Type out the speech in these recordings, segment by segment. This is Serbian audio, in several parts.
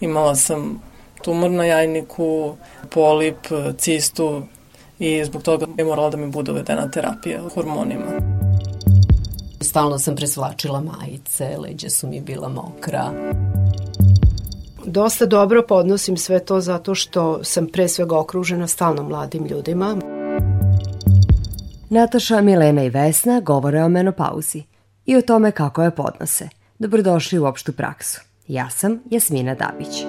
Imala sam tumor na jajniku, polip, cistu i zbog toga je morala da mi bude uvedena terapija hormonima. Stalno sam presvlačila majice, leđa su mi bila mokra. Dosta dobro podnosim sve to zato što sam pre svega okružena stalno mladim ljudima. Nataša, Milena i Vesna govore o menopauzi i o tome kako je podnose. Dobrodošli u opštu praksu. Ja sam Jasmina Dabić.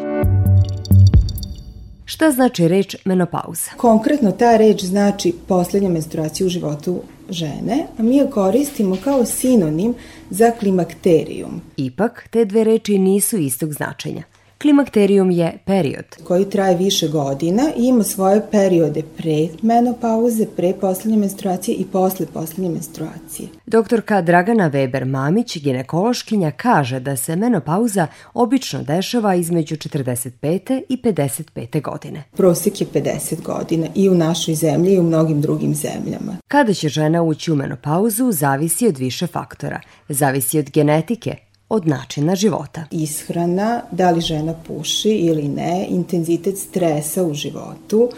Šta znači reč menopauza? Konkretno ta reč znači poslednja menstruacija u životu žene, a mi je koristimo kao sinonim za klimakterijum. Ipak, te dve reči nisu istog značenja – Klimakterijum je period koji traje više godina i ima svoje periode pre menopauze, pre poslednje menstruacije i posle poslednje menstruacije. Doktorka Dragana Weber-Mamić, ginekološkinja, kaže da se menopauza obično dešava između 45. i 55. godine. Prosek je 50 godina i u našoj zemlji i u mnogim drugim zemljama. Kada će žena ući u menopauzu zavisi od više faktora. Zavisi od genetike, od načina života. Ishrana, da li žena puši ili ne, intenzitet stresa u životu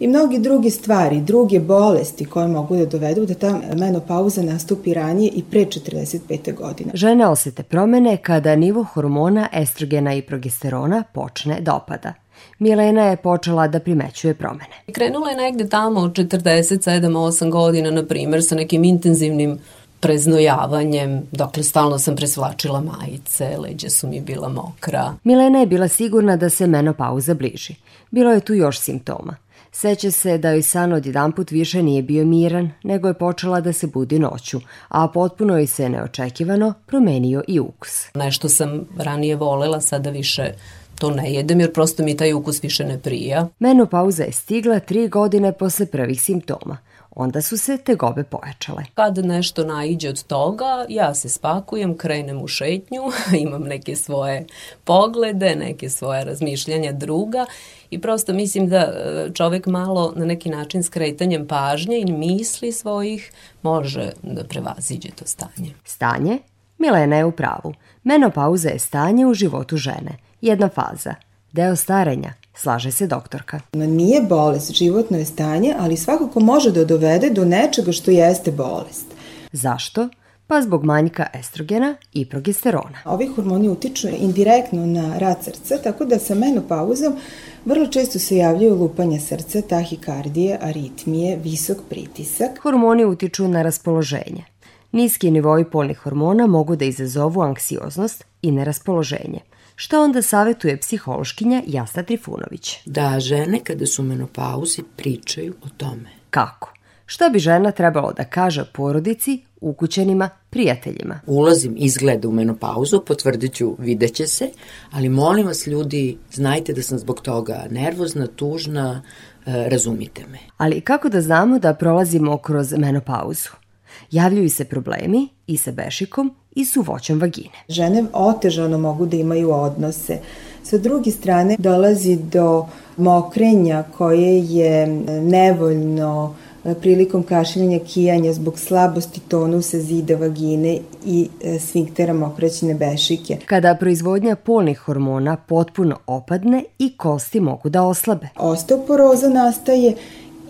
i mnogi drugi stvari, druge bolesti koje mogu da dovedu da ta menopauza nastupi ranije i pre 45. godine. Žene osete promene kada nivo hormona estrogena i progesterona počne da opada. Milena je počela da primećuje promene. Krenula je negde tamo od 47-8 godina, na primer, sa nekim intenzivnim preznojavanjem, dokle stalno sam presvlačila majice, leđa su mi bila mokra. Milena je bila sigurna da se menopauza bliži. Bilo je tu još simptoma. Seća se da joj san odjedanput više nije bio miran, nego je počela da se budi noću, a potpuno joj se neočekivano promenio i ukus. Nešto sam ranije volela, sada više to ne jedem jer prosto mi taj ukus više ne prija. Menopauza je stigla tri godine posle prvih simptoma onda su se tegobe pojačale. Kad nešto naiđe od toga, ja se spakujem, krenem u šetnju, imam neke svoje poglede, neke svoje razmišljanja druga i prosto mislim da e, čovek malo na neki način skretanjem pažnje i misli svojih može da prevaziđe to stanje. Stanje? Milena je u pravu. Menopauza je stanje u životu žene. Jedna faza. Deo starenja, slaže se doktorka. Nije bolest, životno je stanje, ali svakako može da dovede do nečega što jeste bolest. Zašto? Pa zbog manjka estrogena i progesterona. Ovi hormoni utiču indirektno na rad srca, tako da sa menopauzom vrlo često se javljaju lupanja srca, tahikardije, aritmije, visok pritisak. Hormoni utiču na raspoloženje. Niski nivoi polnih hormona mogu da izazovu anksioznost i neraspoloženje – Šta onda savetuje psihološkinja Jasna Trifunović? Da žene kada su u menopauzi pričaju o tome. Kako? Šta bi žena trebalo da kaže porodici, ukućenima, prijateljima? Ulazim izgleda u menopauzu, potvrdit ću, vidjet će se, ali molim vas ljudi, znajte da sam zbog toga nervozna, tužna, e, razumite me. Ali kako da znamo da prolazimo kroz menopauzu? Javljaju se problemi i sa bešikom i suvoćom vagine. Žene otežano mogu da imaju odnose. Sa druge strane dolazi do mokrenja koje je nevoljno e, prilikom kašljanja kijanja zbog slabosti tonusa zida vagine i e, sfinktera mokraćne bešike. Kada proizvodnja polnih hormona potpuno opadne i kosti mogu da oslabe. Osteoporoza nastaje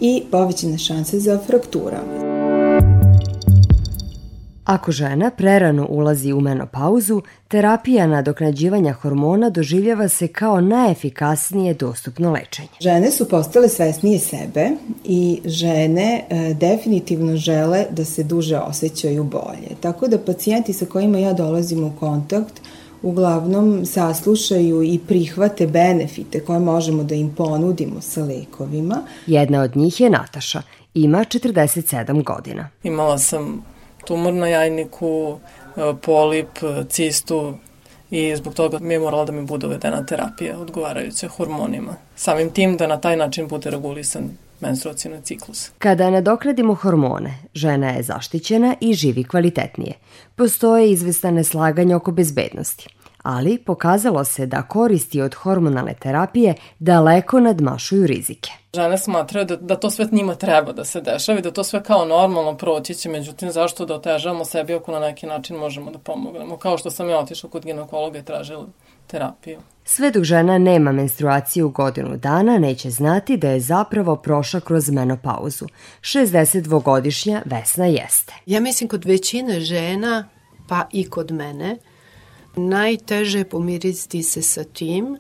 i povećane šanse za frakturama. Ako žena prerano ulazi u menopauzu, terapija nadoknađivanja hormona doživljava se kao najefikasnije dostupno lečenje. Žene su postale svesnije sebe i žene e, definitivno žele da se duže osjećaju bolje. Tako da pacijenti sa kojima ja dolazim u kontakt uglavnom saslušaju i prihvate benefite koje možemo da im ponudimo sa lekovima. Jedna od njih je Nataša, ima 47 godina. Imala sam tumor na jajniku, e, polip, cistu i zbog toga mi je morala da mi bude uvedena terapija odgovarajuća hormonima. Samim tim da na taj način bude regulisan menstruacijni ciklus. Kada nadokradimo hormone, žena je zaštićena i živi kvalitetnije. Postoje izvestane slaganje oko bezbednosti ali pokazalo se da koristi od hormonalne terapije daleko nadmašuju rizike. Žene smatraju da, da to sve njima treba da se dešava i da to sve kao normalno proći će, međutim zašto da otežavamo sebi ako na neki način možemo da pomognemo, kao što sam ja otišla kod ginekologa i tražila terapiju. Sve dok žena nema menstruaciju godinu dana, neće znati da je zapravo prošla kroz menopauzu. 62-godišnja Vesna jeste. Ja mislim kod većine žena, pa i kod mene, najteže je pomiriti se sa tim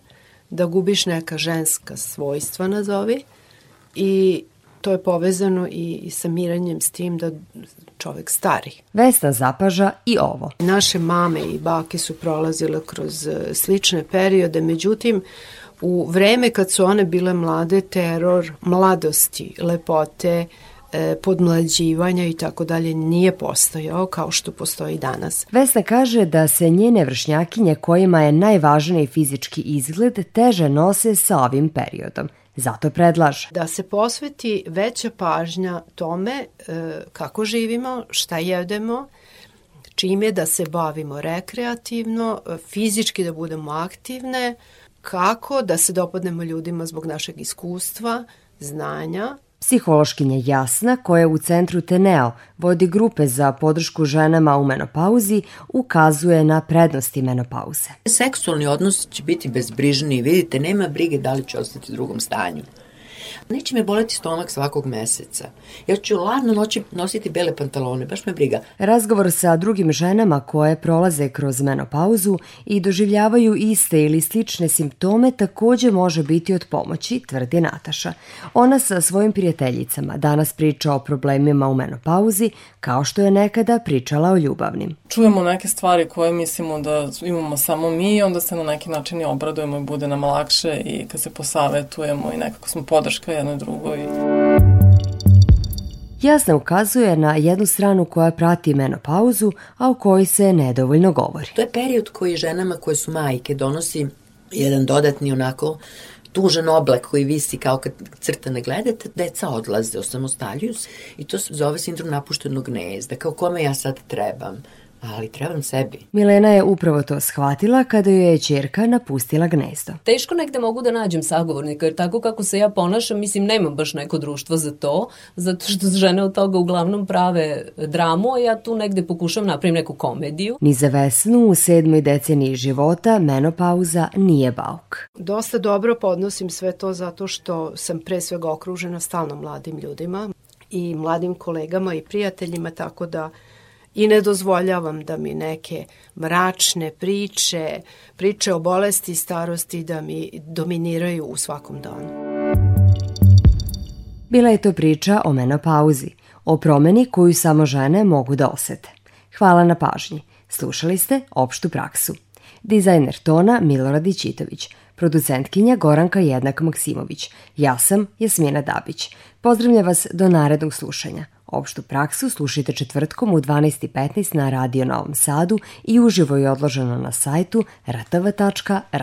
da gubiš neka ženska svojstva, nazovi, i to je povezano i, i sa miranjem s tim da čovek stari. Vesna zapaža i ovo. Naše mame i bake su prolazile kroz e, slične periode, međutim, u vreme kad su one bile mlade, teror mladosti, lepote, podmlađivanja i tako dalje nije postojao kao što postoji danas. Vesna kaže da se njene vršnjakinje kojima je najvažniji fizički izgled teže nose sa ovim periodom. Zato predlaže da se posveti veća pažnja tome e, kako živimo, šta jedemo, čime da se bavimo rekreativno, fizički da budemo aktivne, kako da se dopadnemo ljudima zbog našeg iskustva, znanja, Psihološkinja Jasna, koja u centru Teneo vodi grupe za podršku ženama u menopauzi, ukazuje na prednosti menopauze. Seksualni odnos će biti bezbrižniji. Vidite, nema brige da li će ostati u drugom stanju. Neće me boleti stomak svakog meseca. Ja ću ladno noći nositi bele pantalone, baš me briga. Razgovor sa drugim ženama koje prolaze kroz menopauzu i doživljavaju iste ili slične simptome takođe može biti od pomoći, tvrdi Nataša. Ona sa svojim prijateljicama danas priča o problemima u menopauzi, kao što je nekada pričala o ljubavnim. Čujemo neke stvari koje mislimo da imamo samo mi i onda se na neki način i obradujemo i bude nam lakše i kad se posavetujemo i nekako smo podrška jedno drugoj. Jasna ukazuje na jednu stranu koja prati menopauzu, a o kojoj se nedovoljno govori. To je period koji ženama koje su majke donosi jedan dodatni onako tužan oblak koji visi kao kad crta ne gledate, deca odlaze, osamostaljuju se. I to se zove sindrom napuštenog gnezda, kao kome ja sad trebam ali trebam sebi. Milena je upravo to shvatila kada joj je čerka napustila gnezdo. Teško negde mogu da nađem sagovornika, jer tako kako se ja ponašam, mislim, nemam baš neko društvo za to, zato što žene od toga uglavnom prave dramu, a ja tu negde pokušam napravim neku komediju. Ni za Vesnu u sedmoj deceniji života menopauza nije bauk. Dosta dobro podnosim sve to zato što sam pre svega okružena stalno mladim ljudima i mladim kolegama i prijateljima, tako da i ne dozvoljavam da mi neke mračne priče, priče o bolesti i starosti da mi dominiraju u svakom danu. Bila je to priča o menopauzi, o promeni koju samo žene mogu da osete. Hvala na pažnji. Slušali ste opštu praksu. Dizajner tona Milorad Ičitović, producentkinja Goranka Jednak Maksimović. Ja sam Jasmina Dabić. Pozdravljam vas do narednog slušanja. Opštu praksu slušajte četvrtkom u 12.15 na Radio Novom Sadu i uživo je odloženo na sajtu rtv.rs.